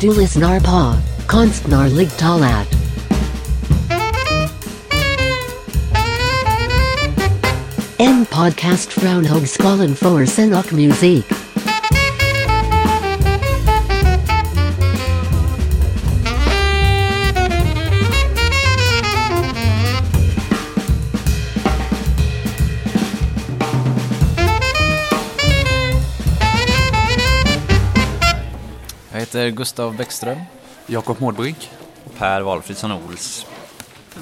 Du lyssnar på Konstnärligt talat. En podcast från Högskolan för scen och musik. Heter Gustav Bäckström. Jakob Mårdbrink. Per Valfridsson Ols.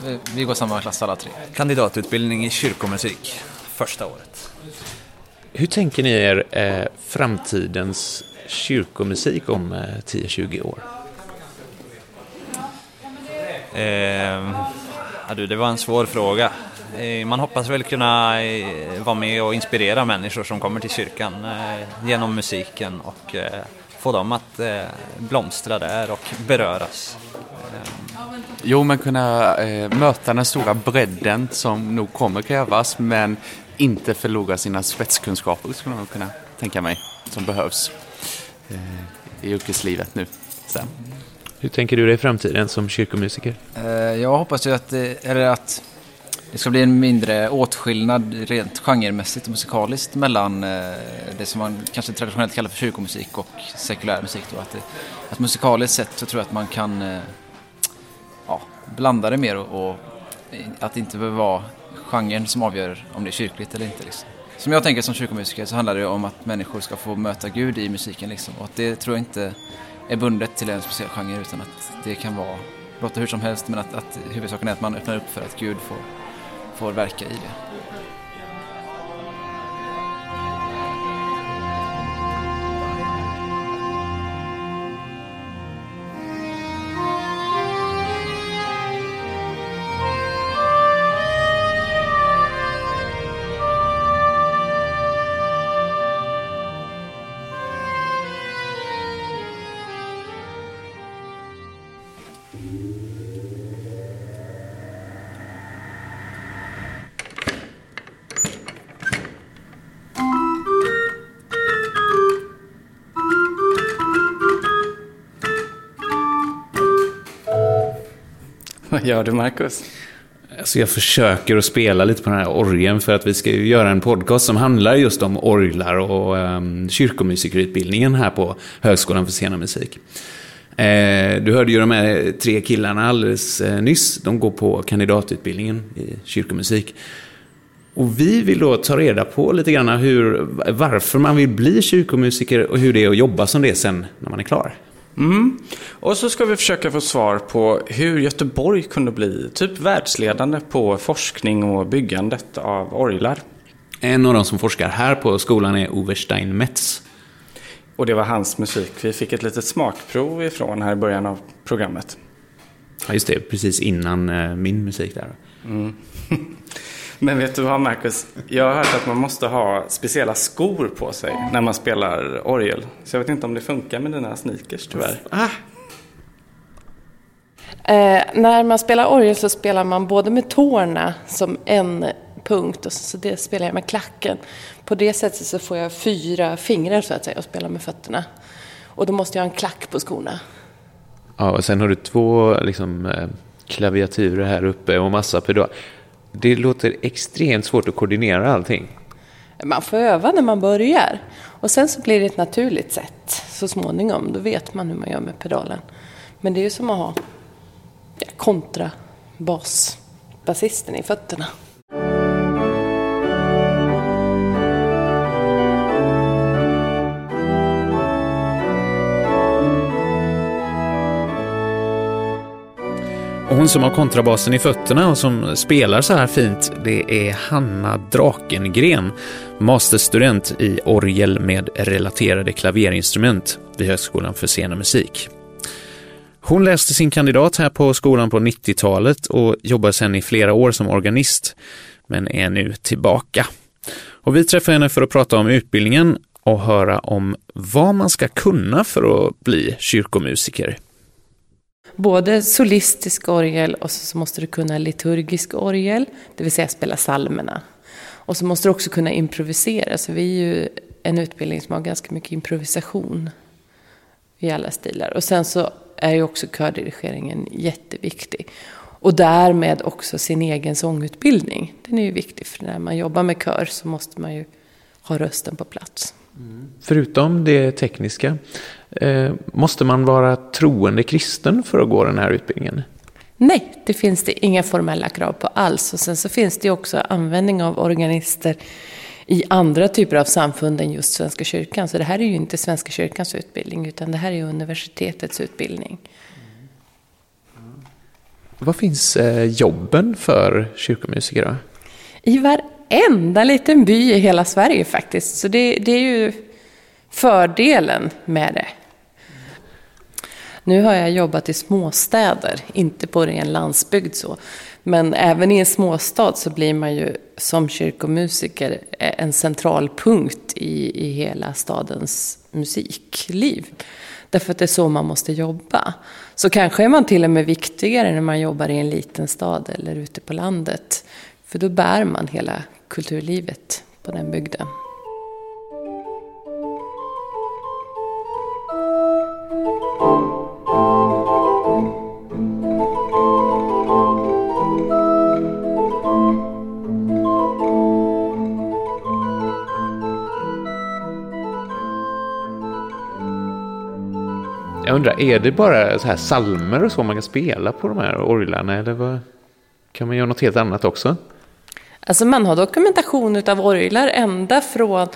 Vi- Vi går samma klass alla tre. Kandidatutbildning i kyrkomusik. Första året. Hur tänker ni er eh, framtidens kyrkomusik om eh, 10-20 år? Eh, ja, du, det var en svår fråga. Eh, man hoppas väl kunna eh, vara med och inspirera människor som kommer till kyrkan eh, genom musiken och eh, få dem att eh, blomstra där och beröras. Jo, men kunna eh, möta den stora bredden som nog kommer krävas, men inte förlora sina spetskunskaper skulle nog kunna tänka mig, som behövs eh, i yrkeslivet nu. Sen. Hur tänker du dig framtiden som kyrkomusiker? Eh, Jag hoppas ju att det, eller att det ska bli en mindre åtskillnad rent genremässigt och musikaliskt mellan eh, det som man kanske traditionellt kallar för kyrkomusik och sekulär musik. Då. Att, det, att musikaliskt sett så tror jag att man kan eh, ja, blanda det mer och, och att det inte behöver vara genren som avgör om det är kyrkligt eller inte. Liksom. Som jag tänker som kyrkomusiker så handlar det om att människor ska få möta Gud i musiken. Liksom. Och att det tror jag inte är bundet till en speciell genre utan att det kan vara, låta hur som helst men att, att huvudsaken är att man öppnar upp för att Gud får, får verka i det. Vad gör du, Marcus? Alltså jag försöker att spela lite på den här orgeln för att vi ska ju göra en podcast som handlar just om orglar och um, kyrkomusikerutbildningen här på Högskolan för scen och musik. Eh, du hörde ju de här tre killarna alldeles eh, nyss. De går på kandidatutbildningen i kyrkomusik. Och vi vill då ta reda på lite grann hur, varför man vill bli kyrkomusiker och hur det är att jobba som det sen när man är klar. Mm. Och så ska vi försöka få svar på hur Göteborg kunde bli typ världsledande på forskning och byggandet av orglar. En av de som forskar här på skolan är Ove Steinmetz. Och det var hans musik vi fick ett litet smakprov ifrån här i början av programmet. Ja, just det, precis innan eh, min musik där. Men vet du vad Marcus? Jag har hört att man måste ha speciella skor på sig när man spelar orgel. Så jag vet inte om det funkar med dina sneakers tyvärr. Eh, när man spelar orgel så spelar man både med tårna som en punkt och så det spelar jag med klacken. På det sättet så får jag fyra fingrar så att säga och spela med fötterna. Och då måste jag ha en klack på skorna. Ja, och sen har du två liksom, eh, klaviaturer här uppe och massa pedaler. Det låter extremt svårt att koordinera allting. Man får öva när man börjar. Och sen så blir det ett naturligt sätt så småningom. Då vet man hur man gör med pedalen. Men det är ju som att ha ja, kontrabasbasisten i fötterna. Hon som har kontrabasen i fötterna och som spelar så här fint, det är Hanna Drakengren, masterstudent i orgel med relaterade klaverinstrument vid Högskolan för scen och musik. Hon läste sin kandidat här på skolan på 90-talet och jobbar sedan i flera år som organist, men är nu tillbaka. Och vi träffar henne för att prata om utbildningen och höra om vad man ska kunna för att bli kyrkomusiker. Både solistisk orgel och så måste du kunna liturgisk orgel, det vill säga spela psalmerna. Och så måste du också kunna improvisera, så vi är ju en utbildning som har ganska mycket improvisation. i alla stilar. Och sen så är ju också kördirigeringen jätteviktig. Och därmed också sin egen sångutbildning. Den är ju viktig för när man jobbar med kör så måste man ju ha rösten på plats. Förutom det tekniska, eh, måste man vara troende kristen för att gå den här utbildningen? Nej, det finns det inga formella krav på alls. Och sen så finns det också användning av organister i andra typer av samfund än just Svenska kyrkan. Så det här är ju inte Svenska kyrkans utbildning, utan det här är universitetets utbildning. Vad finns eh, jobben för kyrkomusiker då? I enda liten by i hela Sverige faktiskt. Så det, det är ju fördelen med det. Nu har jag jobbat i småstäder, inte på ren landsbygd så. Men även i en småstad så blir man ju som kyrkomusiker en central punkt i, i hela stadens musikliv. Därför att det är så man måste jobba. Så kanske är man till och med viktigare när man jobbar i en liten stad eller ute på landet. För då bär man hela kulturlivet på den bygden. Jag undrar, är det bara så här salmer och så man kan spela på de här orglarna? Eller vad? kan man göra något helt annat också? Alltså man har dokumentation av orglar ända från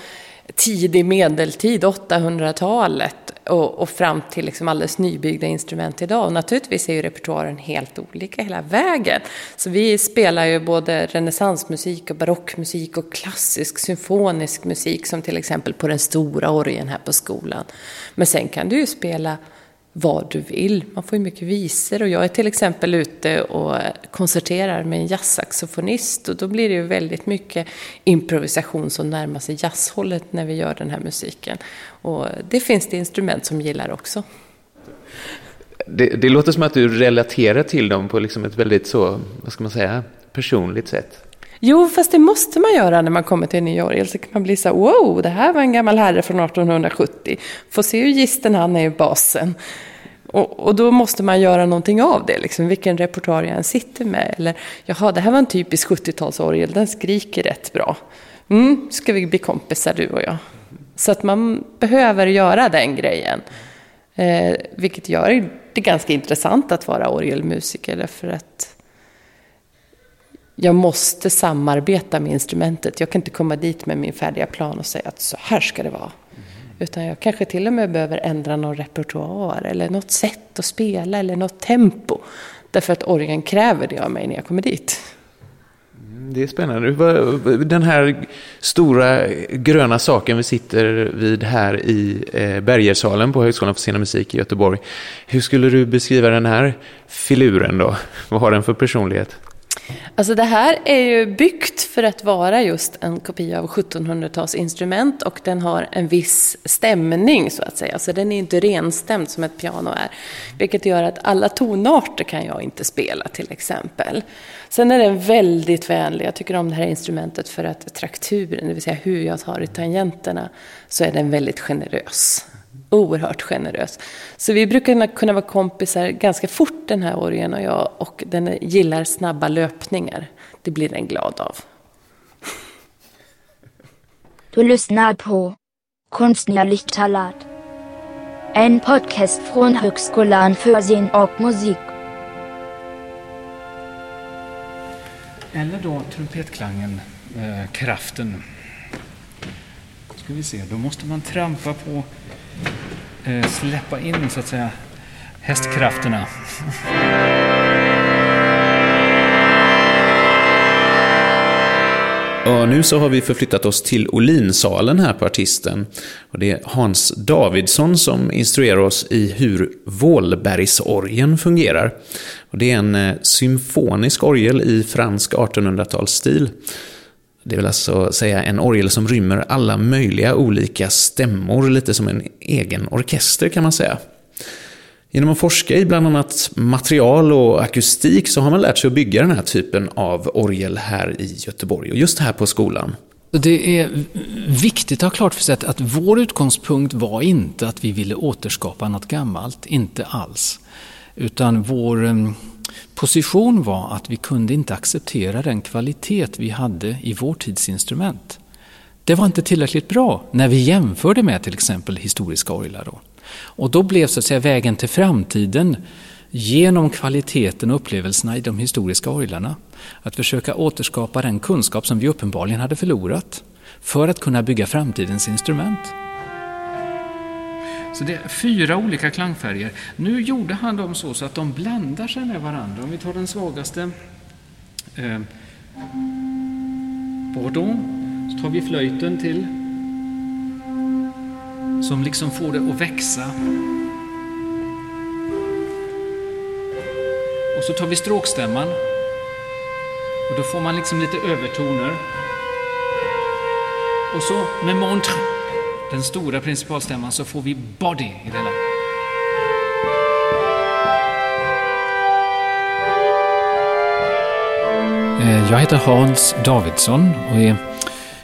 tidig medeltid, 800-talet och, och, fram till liksom alldeles nybyggda instrument idag. Och naturligtvis är ju repertoaren helt olika hela vägen. Så vi spelar ju både renässansmusik och barockmusik och klassisk symfonisk musik som till exempel på den stora orgeln här på skolan. Men sen kan du ju spela vad du vill. Man får ju mycket visor och jag är till exempel ute och konserterar med en jazzsaxofonist och då blir det ju väldigt mycket improvisation som närmar sig jazzhållet när vi gör den här musiken. Och det finns det instrument som gillar också. Det, det låter som att du relaterar till dem på liksom ett väldigt så, vad ska man säga, personligt sätt. Jo, fast det måste man göra när man kommer till New York. Så kan man bli så här, wow, det här var en gammal herre från 1870. Får se hur gisten han är i basen. Och, och, då måste man göra någonting av det, liksom, vilken repertoar jag än sitter med. Eller, jaha, det här var en typisk 70-talsorgel, den skriker rätt bra. Mm, ska vi bli kompisar du och jag? Så att man behöver göra den grejen. Eh, vilket gör det ganska intressant att vara orgelmusiker, för att jag måste samarbeta med instrumentet. Jag kan inte komma dit med min färdiga plan och säga att så här ska det vara. Mm. Utan jag kanske till och med behöver ändra någon repertoar eller något sätt att spela eller något tempo. Därför att orgeln kräver det av mig när jag kommer dit. Mm, det är spännande. Den här stora gröna saken vi sitter vid här i eh, Bergersalen på Högskolan för scen och musik i Göteborg. Hur skulle du beskriva den här filuren då? Vad har den för personlighet? Alltså det här är ju byggt för att vara just en kopia av 1700-talsinstrument och den har en viss stämning så att säga. Så den är inte renstämd som ett piano är. Vilket gör att alla tonarter kan jag inte spela till exempel. Sen är den väldigt vänlig. Jag tycker om det här instrumentet för att trakturen, det vill säga hur jag tar i tangenterna, så är den väldigt generös oerhört generös. Så vi brukar kunna vara kompisar ganska fort den här orgeln och jag och den gillar snabba löpningar. Det blir den glad av. Du lyssnar på Konstnärligt talat. En podcast från Högskolan för scen och musik. Eller då trumpetklangen, eh, kraften. Ska vi se, då måste man trampa på eh, släppa in så att säga hästkrafterna. Och nu så har vi förflyttat oss till Olinsalen här på Artisten. Och det är Hans Davidsson som instruerar oss i hur Vålbergsorgeln fungerar. Och det är en eh, symfonisk orgel i fransk 1800-talsstil. Det vill alltså säga en orgel som rymmer alla möjliga olika stämmor, lite som en egen orkester kan man säga. Genom att forska i bland annat material och akustik så har man lärt sig att bygga den här typen av orgel här i Göteborg och just här på skolan. Det är viktigt att ha klart för sig att, vår utgångspunkt var inte att vi ville återskapa något gammalt, inte alls. Utan vår ehm, position var att vi kunde inte acceptera den kvalitet vi hade i vår tids instrument. Det var inte tillräckligt bra när vi jämförde med till exempel historiska orglar. Då. Och då blev så att säga vägen till framtiden genom kvaliteten och upplevelserna i de historiska orglarna att försöka återskapa den kunskap som vi uppenbarligen hade förlorat för att kunna bygga framtidens instrument. Så det är fyra olika klangfärger. Nu gjorde han dem så, så att de blandar sig med varandra. Om vi tar den svagaste eh, Bordeaux, så tar vi flöjten till som liksom får det att växa. Och så tar vi stråkstämman och då får man liksom lite övertoner. Och så med montre, den stora principalstämman, så får vi body i det hela. Eh, jag heter Hans Davidsson och är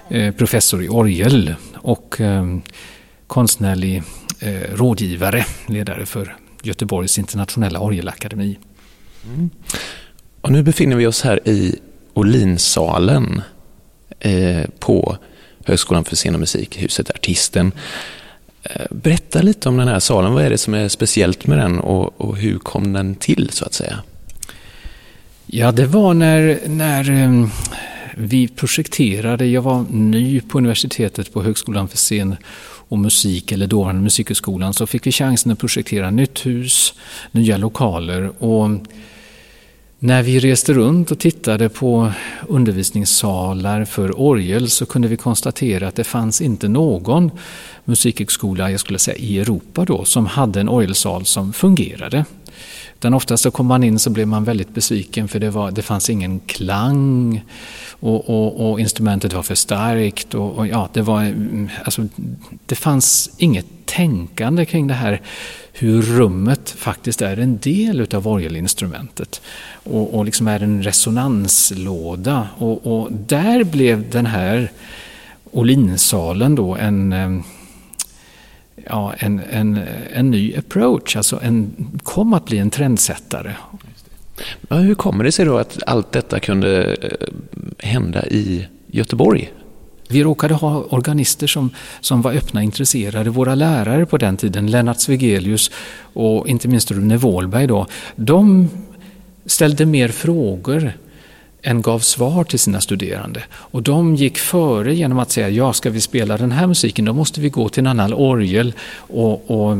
eh, professor i orgel och eh, konstnärlig rådgivare, ledare för Göteborgs internationella orgelakademi. Mm. Och nu befinner vi oss här i Olinsalen eh, på Högskolan för scen och musik, huset Artisten. Eh, berätta lite om den här salen. Vad är det som är speciellt med den och, och hur kom den till så att säga? Ja, det var när, när ehm, vi projekterade. Jag var ny på universitetet på Högskolan för scen och musik, eller dåvarande Musikhögskolan, så fick vi chansen att projektera nytt hus, nya lokaler. Och när vi reste runt och tittade på undervisningssalar för orgel så kunde vi konstatera att det fanns inte någon musikhögskola, jag skulle säga i Europa då, som hade en orgelsal som fungerade. Utan oftast så kom man in så blev man väldigt besviken för det, var, det fanns ingen klang och, och, och instrumentet var för starkt. Och, och, ja, det, var, mm, alltså, det fanns inget tänkande kring det här hur rummet faktiskt är en del utav orgelinstrumentet och, och liksom är en resonanslåda. Och, och där blev den här Olinsalen då en ja, en, en, en ny approach, alltså en, kom att bli en trendsättare. Men hur kommer det sig då att allt detta kunde eh, hända i Göteborg? Vi råkade ha organister som, som var öppna och intresserade. Våra lärare på den tiden, Lennart Svegelius och inte minst Rune Wåhlberg, då, de ställde mer frågor än gav svar till sina studerande. Och de gick före genom att säga, ja ska vi spela den här musiken då måste vi gå till en annan orgel och, och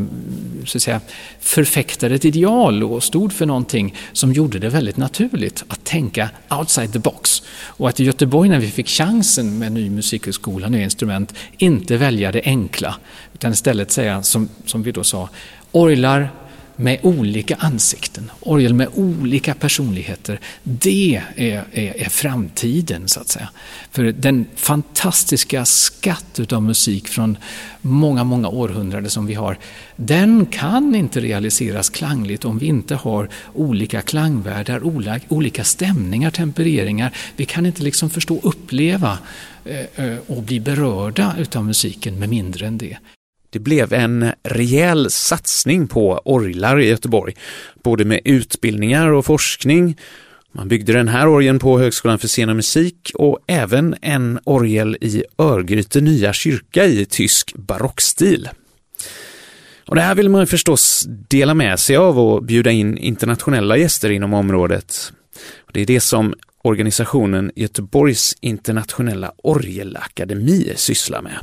så att säga, förfäktade ett ideal och stod för någonting som gjorde det väldigt naturligt att tänka outside the box. Och att i Göteborg när vi fick chansen med ny musikhögskola, nya instrument, inte välja det enkla utan istället säga som, som vi då sa, orglar, med olika ansikten, orgel med olika personligheter. Det är, är, är, framtiden så att säga. För den fantastiska skatt utav musik från många, många århundraden som vi har, den kan inte realiseras klangligt om vi inte har olika klangvärldar, olika stämningar, tempereringar. Vi kan inte liksom förstå, uppleva eh, eh, och bli berörda utav musiken med mindre än det. Det blev en rejäl satsning på orglar i Göteborg, både med utbildningar och forskning. Man byggde den här orgeln på Högskolan för scen och musik och även en orgel i Örgryte nya kyrka i tysk barockstil. Och det här vill man förstås dela med sig av och bjuda in internationella gäster inom området. Det är det som organisationen Göteborgs internationella orgelakademi sysslar med.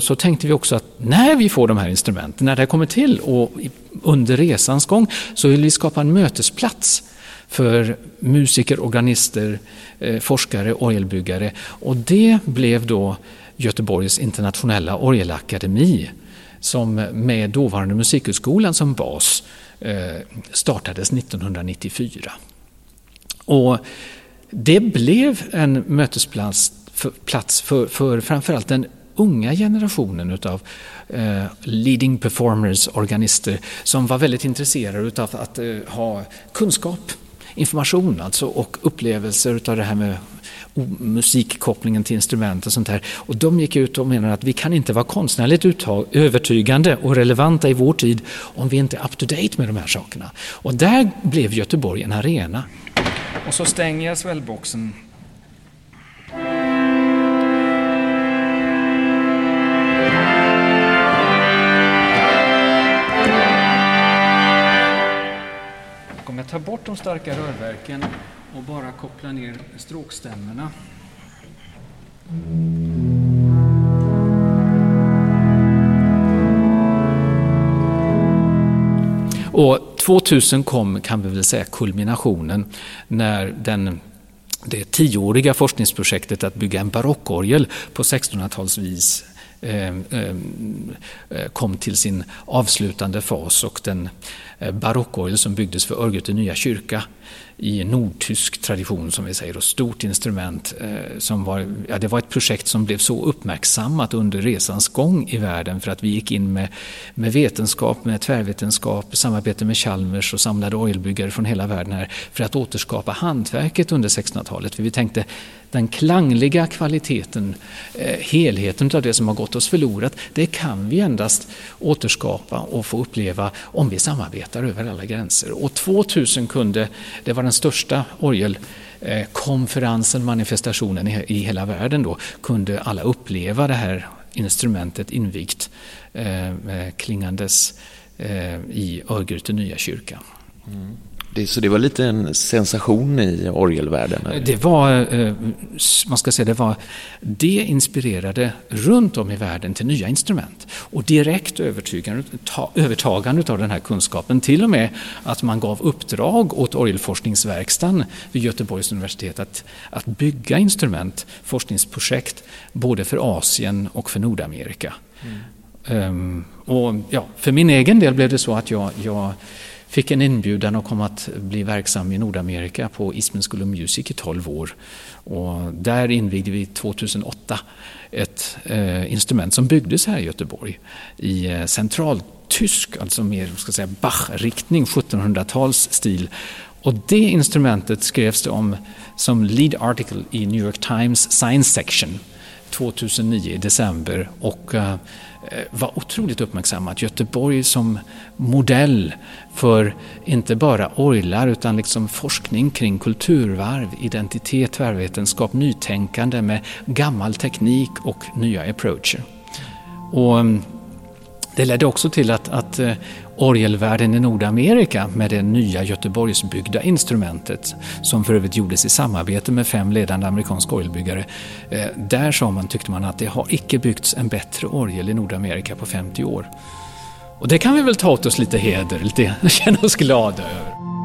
Så tänkte vi också att när vi får de här instrumenten, när det kommer till och under resans gång, så vill vi skapa en mötesplats för musiker, organister, eh, forskare, orgelbyggare. Och det blev då Göteborgs internationella orgelakademi som med dåvarande Musikhögskolan som bas eh, startades 1994. Och det blev en mötesplats för, plats för, för framförallt den unga generationen utav eh, leading performers, organister, som var väldigt intresserade utav att eh, ha kunskap information alltså och upplevelser utav det här med musikkopplingen till instrument och sånt här. Och de gick ut och menade att vi kan inte vara konstnärligt uttag, övertygande och relevanta i vår tid om vi inte är up to date med de här sakerna. Och där blev Göteborg en arena. Och så stänger jag svällboxen Ta bort de starka rörverken och bara koppla ner stråkstämmorna. Och 2000 kom, kan vi väl säga, kulminationen när den det tioåriga forskningsprojektet att bygga en barockorgel på 1600-talsvis eh, eh, eh, kom till sin avslutande fas och den Eh, barockorgel som byggdes för Örgryte nya kyrka i nordtysk tradition som vi säger och stort instrument. Eh, som var, ja, det var ett projekt som blev så uppmärksammat under resans gång i världen för att vi gick in med, med vetenskap, med tvärvetenskap, samarbete med Chalmers och samlade orgelbyggare från hela världen här för att återskapa hantverket under 1600-talet. För vi tänkte den klangliga kvaliteten, eh, helheten av det som har gått oss förlorat, det kan vi endast återskapa och få uppleva om vi samarbetar över alla gränser. Och 2000 kunde, det var den största orgelkonferensen, manifestationen i hela världen då, kunde alla uppleva det här instrumentet invigt eh, klingandes eh, i Örgryte nya kyrka. Mm. Det, så det var lite en sensation i orgelvärlden? Det var, eh, man ska säga, det var, det inspirerade runt om i världen till nya instrument och direkt övertagande av den här kunskapen. Till och med att man gav uppdrag åt orgelforskningsverkstan vid Göteborgs universitet att, att bygga instrument, forskningsprojekt, både för Asien och för Nordamerika. Mm. Um, och ja, för min egen del blev det så att jag, jag fick en inbjudan och kom att bli verksam i Nordamerika på Eastman School of Music i 12 år. Och där invigde vi 2008 ett eh, instrument som byggdes här i Göteborg i eh, centraltysk, alltså mer ska säga, Bach-riktning, 1700-talsstil. Och det instrumentet skrevs det om som lead article i New York Times Science Section 2009 i december. Och, eh, eh, var otroligt uppmärksammat. Göteborg som modell för inte bara orglar utan liksom forskning kring kulturvarv, identitet, tvärvetenskap, nytänkande med gammal teknik och nya approacher. Och mm, det ledde också till att, att eh, orgelvärlden i Nordamerika med det nya Göteborgsbyggda instrumentet, som för övrigt gjordes i samarbete med fem ledande amerikanska orgelbyggare. Eh, där sa man, tyckte man att det har icke byggts en bättre orgel i Nordamerika på 50 år. Och det kan vi väl ta åt oss lite heder, lite, känna oss glada över.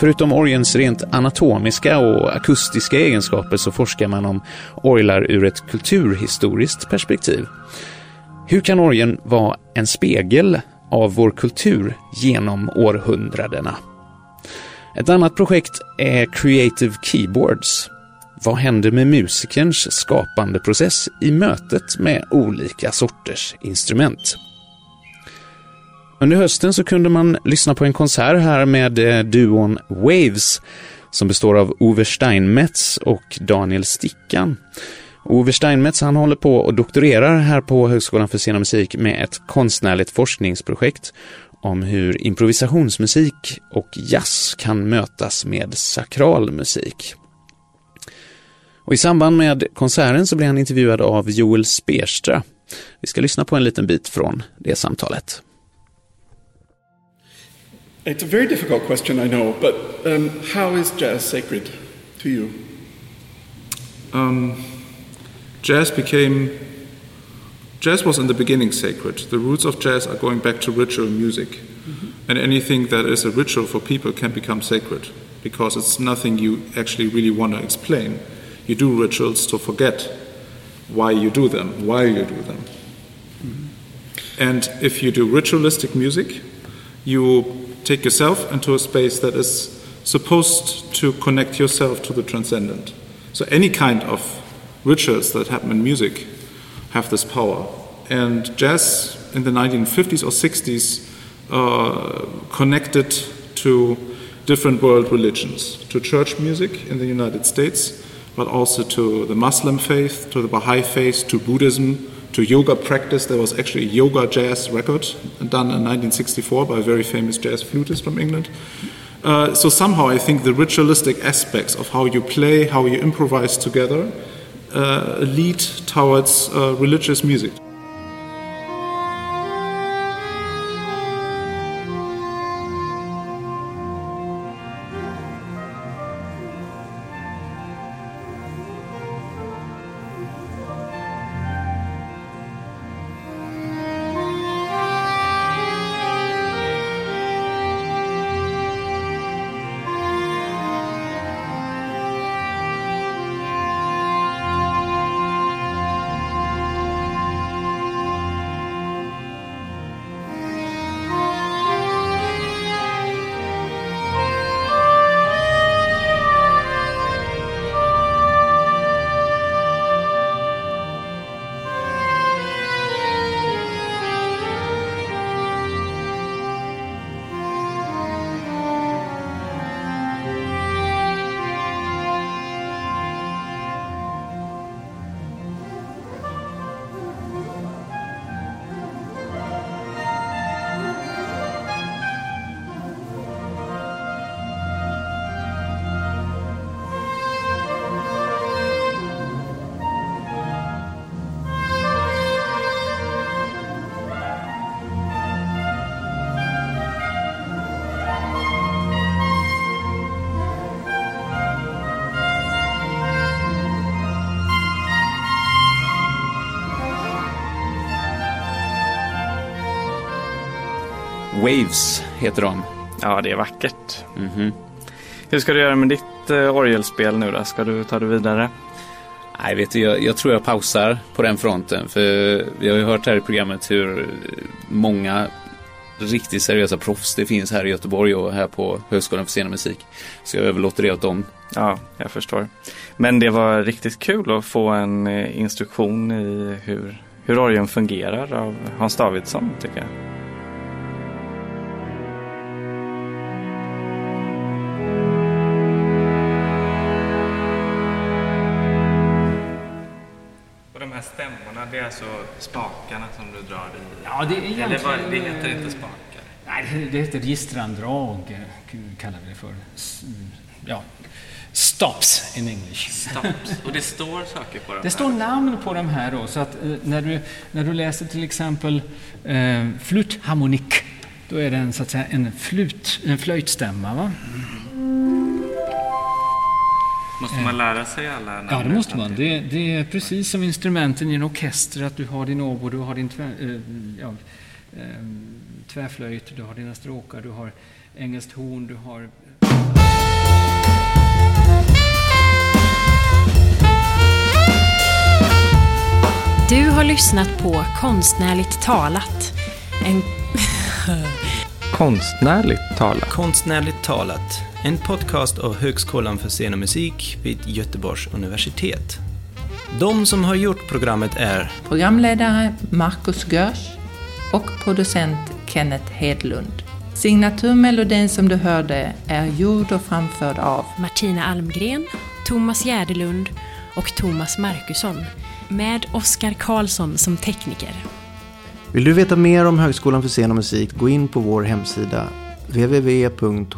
Förutom orgelns rent anatomiska och akustiska egenskaper så forskar man om orglar ur ett kulturhistoriskt perspektiv. Hur kan orgeln vara en spegel av vår kultur genom århundradena? Ett annat projekt är Creative Keyboards. Vad händer med musikerns skapande process i mötet med olika sorters instrument? Under hösten så kunde man lyssna på en konsert här med eh, duon Waves som består av Ove Steinmetz och Daniel Stickan. Ove Steinmetz han håller på och doktorerar här på Högskolan för scen och musik med ett konstnärligt forskningsprojekt om hur improvisationsmusik och jazz kan mötas med sakral musik. Och I samband med konserten så blir han intervjuad av Joel Sperstra. Vi ska lyssna på en liten bit från det samtalet. It's a very difficult question, I know, but um, how is jazz sacred to you? Um, jazz became jazz was in the beginning sacred. The roots of jazz are going back to ritual music, mm-hmm. and anything that is a ritual for people can become sacred because it's nothing you actually really want to explain. You do rituals to forget why you do them, why you do them. Mm-hmm. And if you do ritualistic music, you take yourself into a space that is supposed to connect yourself to the transcendent. So any kind of rituals that happen in music have this power. And jazz in the 1950s or 60s uh, connected to different world religions, to church music in the United States, but also to the Muslim faith, to the Baha'i faith, to Buddhism, to yoga practice. There was actually a yoga jazz record done in 1964 by a very famous jazz flutist from England. Uh, so somehow I think the ritualistic aspects of how you play, how you improvise together, uh, lead towards uh, religious music. Waves heter de. Ja, det är vackert. Mm -hmm. Hur ska du göra med ditt eh, orgelspel nu då? Ska du ta det vidare? Nej, vet du, jag, jag, tror jag pausar på den fronten. För vi har ju hört här i programmet hur många riktigt seriösa proffs det finns här i Göteborg och här på Högskolan för scen och musik. Så jag överlåter det åt dem. Ja, jag förstår. Men det var riktigt kul att få en eh, instruktion i hur, hur orgeln fungerar av Hans Davidsson, tycker jag. Alltså spakarna som du drar i? Ja, det är egentligen... Eller vad, det heter inte spakar? Nej, det heter registerandrag, kallar vi det för. Ja, stops in English. Stops. Och det står saker på dem? Det står namn på de här då, så att eh, när du, när du läser till exempel eh, flutharmonik, då är det en, så att säga, en, flut, en flöjtstämma. Va? Måste man lära sig alla namn? Ja, det måste man. Det, det, är precis som instrumenten i en orkester, att du har din oboe, du har din tvär, äh, ja, äh, tvärflöjt, du har dina stråkar, du har engelskt horn, du har... Du har lyssnat på Konstnärligt talat. En... Konstnärligt talat? Konstnärligt talat en podcast av Högskolan för scen och musik vid Göteborgs universitet. De som har gjort programmet är programledare Marcus Görs och producent Kenneth Hedlund. Signaturmelodin som du hörde är gjord och framförd av Martina Almgren, Thomas Gärdelund och Thomas Markusson med Oskar Karlsson som tekniker. Vill du veta mer om Högskolan för scen och musik, gå in på vår hemsida www.hsm.gu.se.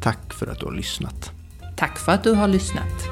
Tack för att du har lyssnat. Tack för att du har lyssnat.